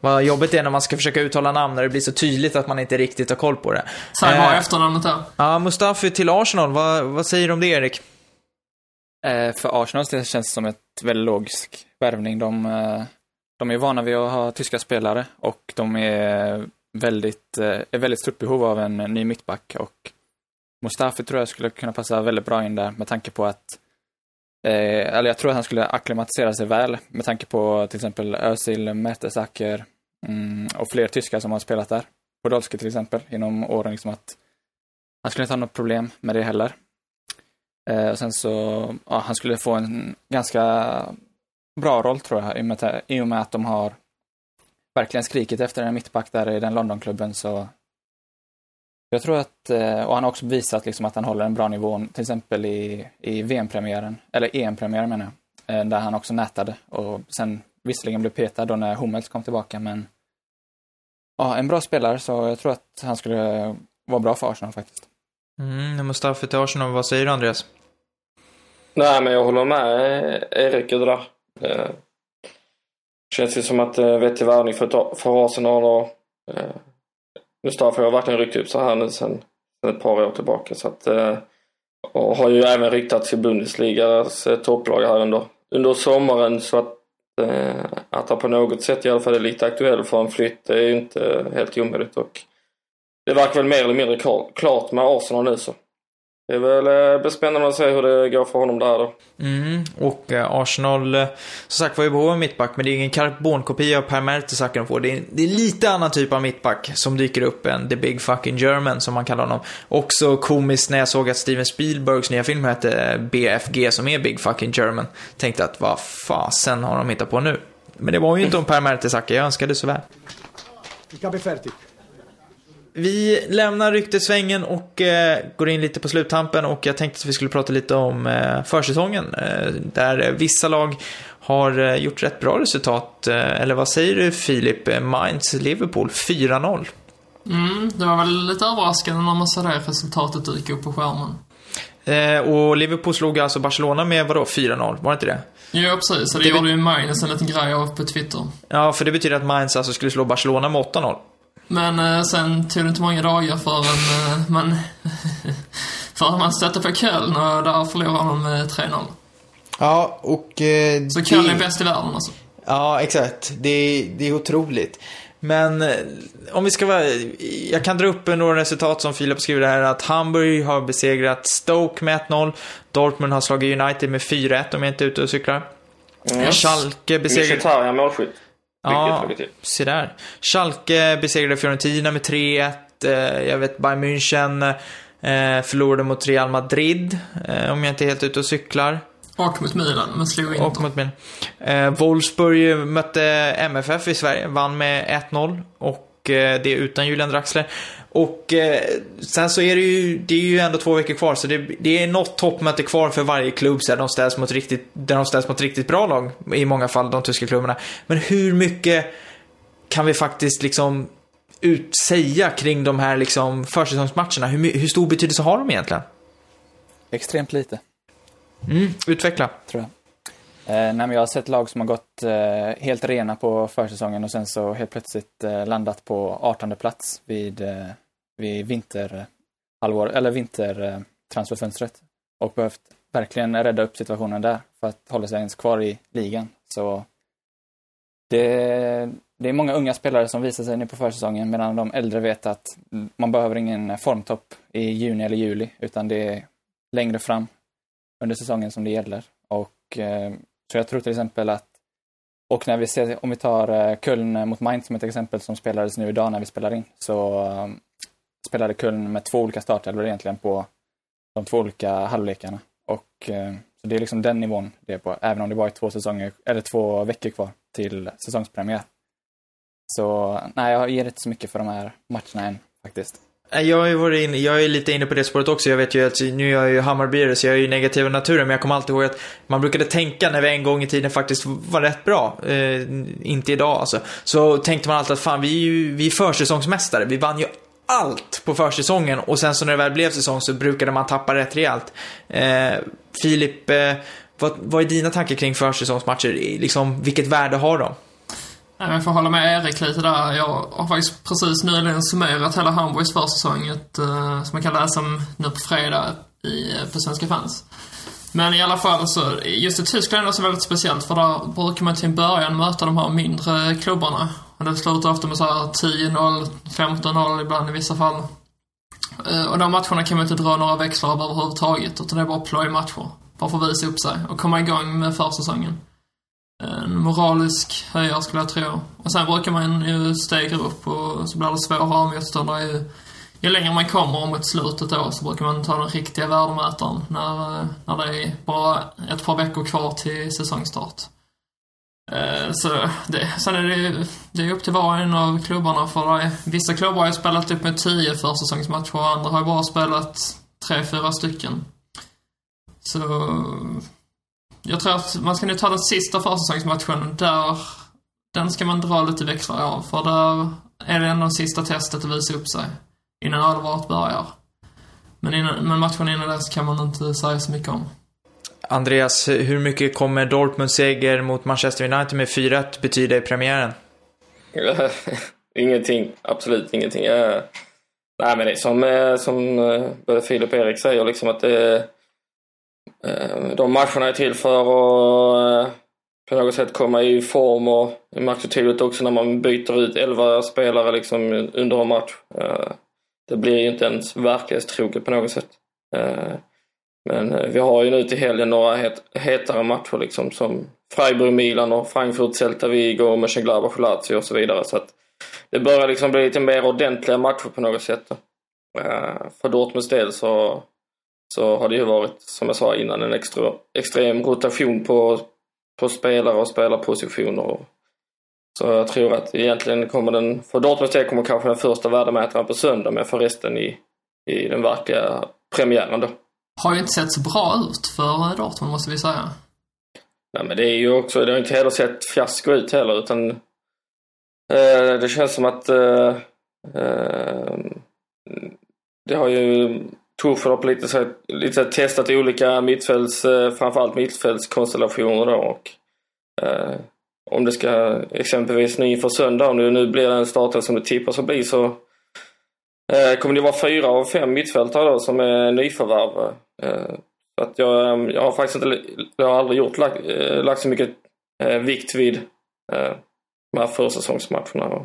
Speaker 1: vad jobbigt det är när man ska försöka uttala namn när det blir så tydligt att man inte riktigt har koll på det.
Speaker 4: Bara
Speaker 1: Eh,
Speaker 4: efternamnet där.
Speaker 1: Ja, Mustafi till Arsenal, vad, vad säger du om det Erik?
Speaker 3: Eh, för Arsenals del känns det som ett väldigt logisk värvning. De, eh, de är vana vid att ha tyska spelare och de är väldigt, eh, är väldigt stort behov av en ny mittback och Mustafi tror jag skulle kunna passa väldigt bra in där med tanke på att eh, eller jag tror att han skulle akklimatisera sig väl med tanke på till exempel Özil, Mertesacker mm, och fler tyskar som har spelat där. Podolski till exempel genom åren liksom att han skulle inte ha något problem med det heller. Eh, och sen så, ja, han skulle få en ganska bra roll tror jag, i och med, i och med att de har verkligen skrikit efter en mittback där i den Londonklubben så jag tror att, eh, och han har också visat liksom att han håller en bra nivå, till exempel i, i VM-premiären, eller EM-premiären menar jag, eh, där han också nätade och sen visserligen blev petad då när Hummels kom tillbaka, men ja, en bra spelare så jag tror att han skulle vara bra för Arsenal faktiskt.
Speaker 1: Mm, Mustafi till Arsenal, vad säger du Andreas?
Speaker 2: Nej, men jag håller med Erik i det där. Det känns ju som att eh, det är vettig värvning för, för Arsenal och eh, Mustafa har verkligen ryckt upp så här nu sen, sen ett par år tillbaka. Så att, eh, och har ju även ryktats i Bundesligas topplag här under, under sommaren så att att han på något sätt i alla fall är lite aktuell för en flytt det är ju inte helt omöjligt och det verkar väl mer eller mindre klart med Arsenal nu så. Det är väl eh, blir spännande att se hur det går för honom där då.
Speaker 1: Mm, och eh, Arsenal, eh, som sagt var i behov av mittback, men det är ingen karbonkopia av Per Mertesacker de får. Det är, det är lite annan typ av mittback som dyker upp än The Big Fucking German, som man kallar honom. Också komiskt när jag såg att Steven Spielbergs nya film hette BFG, som är Big Fucking German. Tänkte att vad fasen har de hittat på nu? Men det var ju inte om Per Mertesacker, jag önskade så väl.
Speaker 5: Il capo è fertig.
Speaker 1: Vi lämnar ryktesvängen och eh, går in lite på sluttampen och jag tänkte att vi skulle prata lite om eh, försäsongen. Eh, där vissa lag har eh, gjort rätt bra resultat. Eh, eller vad säger du Filip? Mainz, Liverpool, 4-0.
Speaker 4: Mm, det var väl lite överraskande när man såg det resultatet dyka upp på skärmen.
Speaker 1: Eh, och Liverpool slog alltså Barcelona med vadå, 4-0? Var det inte det?
Speaker 4: Jo, precis. Så det,
Speaker 1: Det-
Speaker 4: gjorde ju Magnus en liten grej av på Twitter.
Speaker 1: Ja, för det betyder att Mainz alltså skulle slå Barcelona med 8-0.
Speaker 4: Men eh, sen tog det inte många dagar förrän eh, man... förrän man stötte på Köln och där förlorade man med 3-0.
Speaker 1: Ja, och... Eh,
Speaker 4: Så Köln är bäst i världen alltså.
Speaker 1: Ja, exakt. Det är, det är otroligt. Men eh, om vi ska vara... Jag kan dra upp några resultat som Filip skriver här. Att Hamburg har besegrat Stoke med 1-0. Dortmund har slagit United med 4-1 om jag inte är ute och cyklar.
Speaker 2: Mm.
Speaker 1: Schalke besegrade...
Speaker 2: Mkhitaryan målskytt.
Speaker 1: Ja,
Speaker 2: till.
Speaker 1: se där. Schalke besegrade Fiorentina med 3-1. Eh, Jag vet, Bayern München eh, förlorade mot Real Madrid. eh, Om jag inte är helt ute och cyklar.
Speaker 4: Och mot Milan, men slog inte.
Speaker 1: Och mot. Eh, Wolfsburg mötte MFF i Sverige, vann med 1-0. Och det är utan Julian Draxler. Och eh, sen så är det ju, det är ju ändå två veckor kvar, så det, det är något toppmöte kvar för varje klubb så där de ställs mot riktigt, där de ställs mot riktigt bra lag. I många fall, de tyska klubbarna. Men hur mycket kan vi faktiskt liksom utsäga kring de här liksom försäsongsmatcherna? Hur, hur stor betydelse har de egentligen?
Speaker 3: Extremt lite.
Speaker 1: Mm, utveckla.
Speaker 3: tror jag. Eh, nej, men jag har sett lag som har gått eh, helt rena på försäsongen och sen så helt plötsligt eh, landat på 18 plats vid, eh, vid vinterhalvår, eh, eller vintertransferfönstret. Eh, och behövt verkligen rädda upp situationen där för att hålla sig ens kvar i ligan. Så det, det är många unga spelare som visar sig nu på försäsongen medan de äldre vet att man behöver ingen formtopp i juni eller juli utan det är längre fram under säsongen som det gäller. Och eh, så jag tror till exempel att och när vi ser, om vi tar eh, Köln mot Mainz som ett exempel som spelades nu idag när vi spelar in, så um, spelade Köln med två olika startelvor egentligen på de två olika halvlekarna. Och eh, så det är liksom den nivån det är på, även om det bara är två säsonger, eller två veckor kvar till säsongspremiär. Så nej, jag ger inte så mycket för de här matcherna än faktiskt.
Speaker 1: Jag har ju varit inne, jag är lite inne på det spåret också. Jag vet ju att nu är jag ju Hammarbyare så jag är ju negativ av naturen. Men jag kommer alltid ihåg att man brukade tänka när vi en gång i tiden faktiskt var rätt bra. Eh, inte idag alltså. Så tänkte man alltid att fan vi är ju vi är försäsongsmästare. Vi vann ju allt på försäsongen och sen så när det väl blev säsong så brukade man tappa rätt rejält. Eh, Filip, eh, vad, vad är dina tankar kring försäsongsmatcher? Liksom, vilket värde har de?
Speaker 4: Nej, jag får hålla med Erik lite där. Jag har faktiskt precis nyligen summerat hela Hamburgs försäsong, ett, uh, som man kan läsa om nu på fredag i, eh, på Svenska fans. Men i alla fall så, just i Tyskland är det så väldigt speciellt för där brukar man till en början möta de här mindre klubbarna. Och det slutar ofta med såhär 10-0, 15-0 ibland i vissa fall. Uh, och de matcherna kan man inte dra några växlar av överhuvudtaget, utan det är bara plojmatcher. Bara för att visa upp sig och komma igång med försäsongen Eh, en moralisk höjare skulle jag tro. Och sen brukar man ju stegra upp och så blir det svårare motståndare ju, ju längre man kommer mot slutet då så brukar man ta den riktiga värdemätaren när, eh, när det är bara ett par veckor kvar till säsongstart. Eh, så det, sen är det, det är upp till var och en av klubbarna för det, vissa klubbar har ju spelat upp med tio försäsongsmatcher och andra har ju bara spelat tre, fyra stycken. Så jag tror att man ska nu ta den sista försäsongsmatchen. Där, den ska man dra lite växlar av. För där är det ändå sista testet att visa upp sig. Innan allvaret börjar. Men, innan, men matchen innan dess kan man inte säga så mycket om.
Speaker 1: Andreas, hur mycket kommer Dortmunds seger mot Manchester United med 4-1 betyda i premiären?
Speaker 2: ingenting. Absolut ingenting. Jag... Nej, men det är som, eh, som eh, både Filip och Erik säger, liksom att det Eh, de matcherna är till för att eh, på något sätt komma i form och det märks ju tydligt också när man byter ut 11 spelare liksom under en match. Eh, det blir ju inte ens verklighetstroget på något sätt. Men vi har ju nu till helgen några het, hetare matcher liksom som Freiburg-Milan och Frankfurt-Celta Vigo och Mönchengladbach Lazio och så vidare. Så att det börjar liksom bli lite mer ordentliga matcher på något sätt. För Dortmunds del så så har det ju varit, som jag sa innan, en extra, extrem rotation på, på spelare och spelarpositioner. Så jag tror att egentligen kommer den, för Dortmunds del kommer kanske den första värdemätaren på söndag, men för resten i, i den verkliga premiären då.
Speaker 4: Har ju inte sett så bra ut för Dortmund, måste vi säga.
Speaker 2: Nej, men det är ju också, det har inte heller sett fiasko ut heller, utan eh, det känns som att eh, eh, det har ju Tuffel har på lite, så, lite testat olika mittfälts, eh, framförallt mittfältskonstellationer då och eh, om det ska exempelvis nu inför söndag, om det nu blir den starten som det tippas att bli så eh, kommer det vara fyra av fem mittfältare då som är nyförvärv. Eh, så att jag, eh, jag har faktiskt inte, jag har aldrig gjort, lagt, eh, lagt så mycket eh, vikt vid eh, de här försäsongsmatcherna.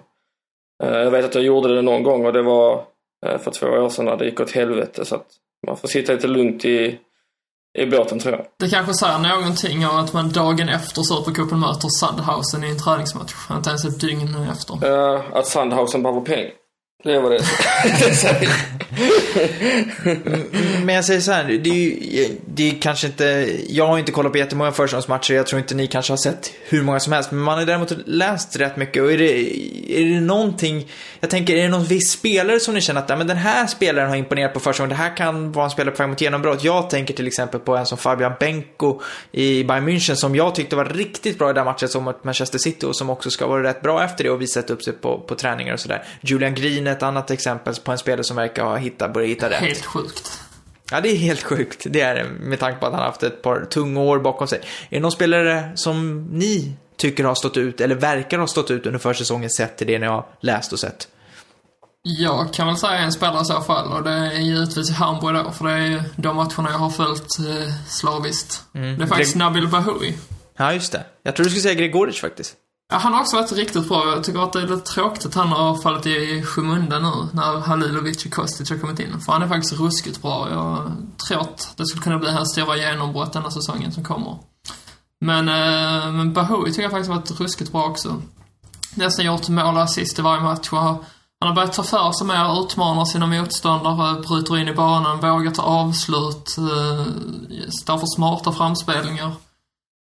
Speaker 2: jag vet att jag gjorde det någon gång och det var för två år sedan när det gick åt helvete. Så att man får sitta lite lugnt i, i båten tror jag.
Speaker 4: Det kanske säger någonting om att man dagen efter Supercupen möter Sandhausen i en träningsmatch. Inte ens ett dygn efter.
Speaker 2: Ja, att Sandhausen behöver pengar. Det var det Mm, mm,
Speaker 1: men jag säger så här, det är ju, det är kanske inte, jag har inte kollat på jättemånga försäsongsmatcher, jag tror inte ni kanske har sett hur många som helst, men man har däremot läst rätt mycket och är det, är det någonting, jag tänker, är det någon viss spelare som ni känner att, ja, men den här spelaren har imponerat på försäsongen, det här kan vara en spelare på väg mot genombrott. Jag tänker till exempel på en som Fabian Benko i Bayern München som jag tyckte var riktigt bra i den matchen som mot Manchester City och som också ska vara rätt bra efter det och visat upp sig på, på träningar och sådär. Julian Green är ett annat exempel på en spelare som verkar ha hittat, börjat hitta rätt.
Speaker 4: Helt sjukt.
Speaker 1: Ja, det är helt sjukt. Det är det, med tanke på att han har haft ett par tunga år bakom sig. Är det någon spelare som ni tycker har stått ut, eller verkar ha stått ut under försäsongen sett till det ni har läst och sett?
Speaker 4: Jag kan väl säga en spelare i så fall och det är givetvis i Hamburg då, för det är de matcherna jag har följt eh, slaviskt. Mm. Det är faktiskt Greg... Nabil Bahoui.
Speaker 1: Ja, just det. Jag tror du skulle säga Gregoric faktiskt.
Speaker 4: Ja, han har också varit riktigt bra. Jag tycker att det är lite tråkigt att han har fallit i skymundan nu när Halilovic och Kostic har kommit in. För han är faktiskt ruskigt bra. Jag tror att det skulle kunna bli hans stora genombrott denna säsongen som kommer. Men, eh, men Bahoui tycker jag faktiskt har varit ruskigt bra också. Nästan gjort mål och assist i varje match han har börjat ta för sig mer, utmanar sina motståndare, bryter in i banan, vågar ta avslut, eh, står för smarta framspelningar.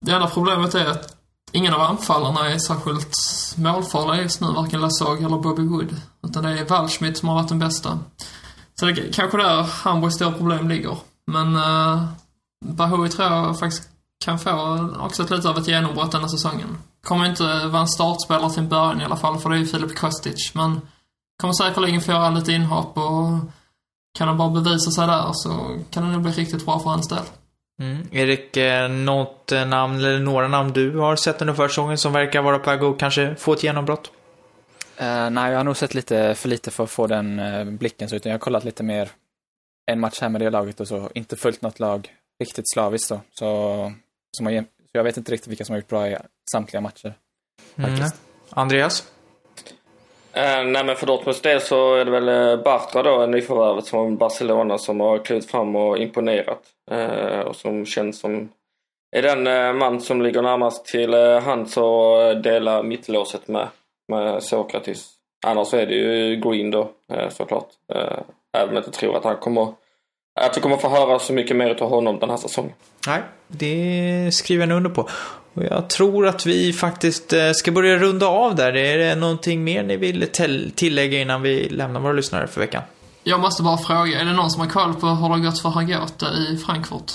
Speaker 4: Det enda problemet är att ingen av anfallarna är särskilt målfarliga just nu, varken Lasag eller Bobby Wood. Utan det är Waldschmidt som har varit den bästa. Så det är kanske där Hamburgs stora problem ligger. Men eh, Bahoui tror jag faktiskt kan få också ett lite av ett genombrott denna säsongen. Kommer inte vara en startspelare till en början i alla fall, för det är ju Filip Kostic. Men kommer säkerligen få göra lite inhopp och kan han bara bevisa sig där så kan det nog bli riktigt bra för hans del.
Speaker 1: Mm. Erik, eh, något eh, namn eller några namn du har sett under försäsongen som verkar vara på väg att kanske få ett genombrott?
Speaker 3: Uh, nej, jag har nog sett lite för lite för att få den uh, blicken, så utan jag har kollat lite mer en match här med det laget och så, inte följt något lag riktigt slaviskt då. Så, som har, så jag vet inte riktigt vilka som har gjort bra i samtliga matcher.
Speaker 1: Mm. Andreas?
Speaker 2: Uh, nej men för Dortmunds del så är det väl eh, Bartra då, nyförvärvet från Barcelona som har klivit fram och imponerat. Uh, och som känns som är den uh, man som ligger närmast till uh, hands och dela mittlåset med, med Sokratis. Annars är det ju Green då såklart. även om jag inte tror att han kommer att vi kommer få höra så mycket mer av honom den här säsongen.
Speaker 1: Nej, det skriver jag under på. Och jag tror att vi faktiskt eh, ska börja runda av där. Är det någonting mer ni vill tillägga innan vi lämnar våra lyssnare för veckan?
Speaker 4: Jag måste bara fråga, är det någon som har koll på hur det har gått för Hagota i Frankfurt?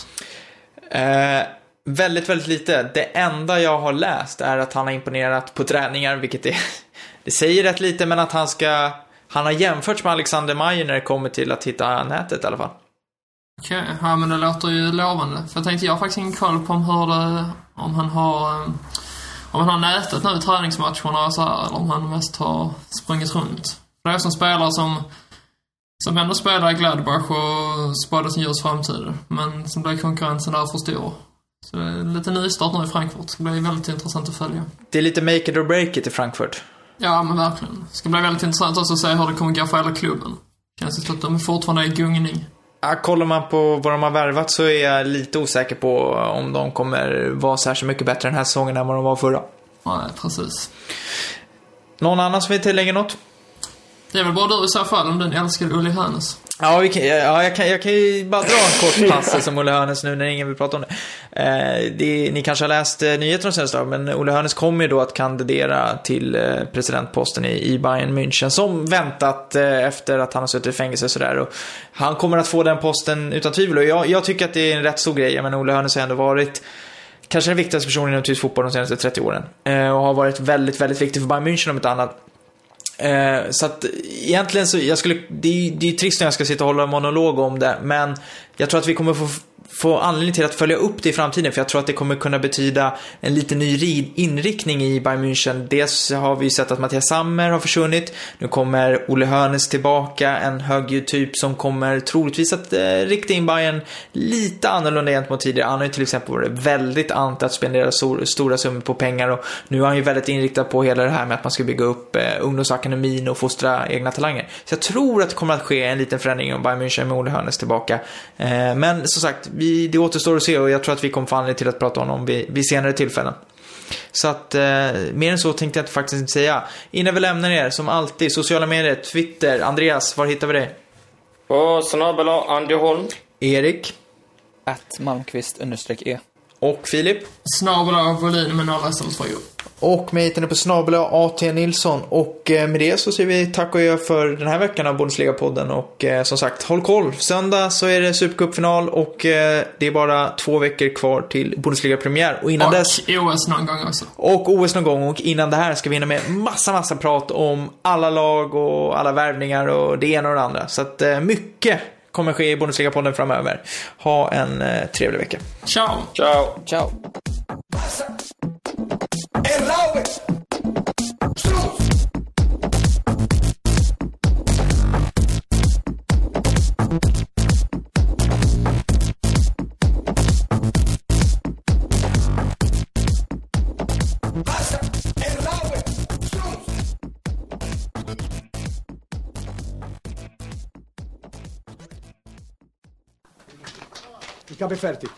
Speaker 1: Eh, väldigt, väldigt lite. Det enda jag har läst är att han har imponerat på träningar, vilket är, det säger rätt lite, men att han ska, han har jämförts med Alexander Mayer när det kommer till att hitta nätet i alla fall.
Speaker 4: Okej, okay. ja men det låter ju lovande. För jag tänkte, jag har faktiskt ingen koll på om hur det, om han har, eh, om han har nätat nu i träningsmatcherna och så här, eller om han mest har sprungit runt. Det är som spelare som, som ändå spelar i Gladbach och spådde sin ljus framtid. Men som blir konkurrensen där för stor. Så det är lite nystart nu i Frankfurt. Det ska bli väldigt intressant att följa.
Speaker 1: Det är lite make it or break it i Frankfurt.
Speaker 4: Ja, men verkligen. Det ska bli väldigt intressant också att se hur det kommer gå för hela klubben. Känns det som att de är fortfarande i gungning.
Speaker 1: Ja, kollar man på vad de har värvat så är jag lite osäker på om de kommer vara särskilt mycket bättre den här säsongen än vad de var förra.
Speaker 4: Nej, precis.
Speaker 1: Någon annan som vill tillägga något?
Speaker 4: Det är väl bara du i så fall, om den älskar Uli Hönes.
Speaker 1: Ja, vi kan, ja jag, kan, jag kan ju bara dra en kort passus om Olle Hönes nu när ingen vill prata om det. Eh, det ni kanske har läst eh, nyheterna senaste dagen, men Olle Hönes kommer ju då att kandidera till eh, presidentposten i, i Bayern München, som väntat eh, efter att han har suttit i fängelse och sådär. Han kommer att få den posten utan tvivel och jag, jag tycker att det är en rätt stor grej. Jag menar, Olle Hönes har ändå varit kanske den viktigaste personen inom tysk fotboll de senaste 30 åren. Eh, och har varit väldigt, väldigt viktig för Bayern München om ett annat. Eh, så att egentligen så, jag skulle, det är, det är trist när jag ska sitta och hålla en monolog om det, men jag tror att vi kommer få få anledning till att följa upp det i framtiden för jag tror att det kommer kunna betyda en lite ny inriktning i Bayern München. Dels har vi ju sett att Mattias Sammer har försvunnit. Nu kommer Olle Hönes tillbaka, en högljudd typ som kommer troligtvis att eh, rikta in Bayern lite annorlunda gentemot tidigare. Han har ju till exempel varit väldigt anti att spendera so stora summor på pengar och nu är han ju väldigt inriktad på hela det här med att man ska bygga upp eh, ungdomsakademin och fostra egna talanger. Så jag tror att det kommer att ske en liten förändring om Bayern München med Olle Hönes tillbaka. Eh, men som sagt, vi, det återstår att se och jag tror att vi kommer få anledning till att prata om honom vid, vid senare tillfällen. Så att eh, mer än så tänkte jag faktiskt inte säga. Innan vi lämnar er, som alltid, sociala medier, Twitter. Andreas, var hittar vi dig?
Speaker 2: På snabel Andy Holm.
Speaker 1: Erik?
Speaker 3: Att Malmqvist understreck E.
Speaker 1: Och Filip?
Speaker 4: Snabel volym med nolla istället för
Speaker 1: och mig hittar ni på snabel AT Nilsson. Och eh, med det så säger vi tack och gör för den här veckan av Bundesliga-podden. Och eh, som sagt, håll koll. Söndag så är det Supercup-final och eh, det är bara två veckor kvar till Bundesliga-premiär.
Speaker 4: Och
Speaker 1: innan
Speaker 4: och
Speaker 1: dess...
Speaker 4: OS någon gång också.
Speaker 1: Och OS någon gång. Och innan det här ska vi hinna med massa, massa prat om alla lag och alla värvningar och det ena och det andra. Så att mycket kommer ske i Bundesliga-podden framöver. Ha en trevlig vecka.
Speaker 4: Ciao!
Speaker 2: Ciao!
Speaker 3: Ciao!
Speaker 5: Il Cape Fertic.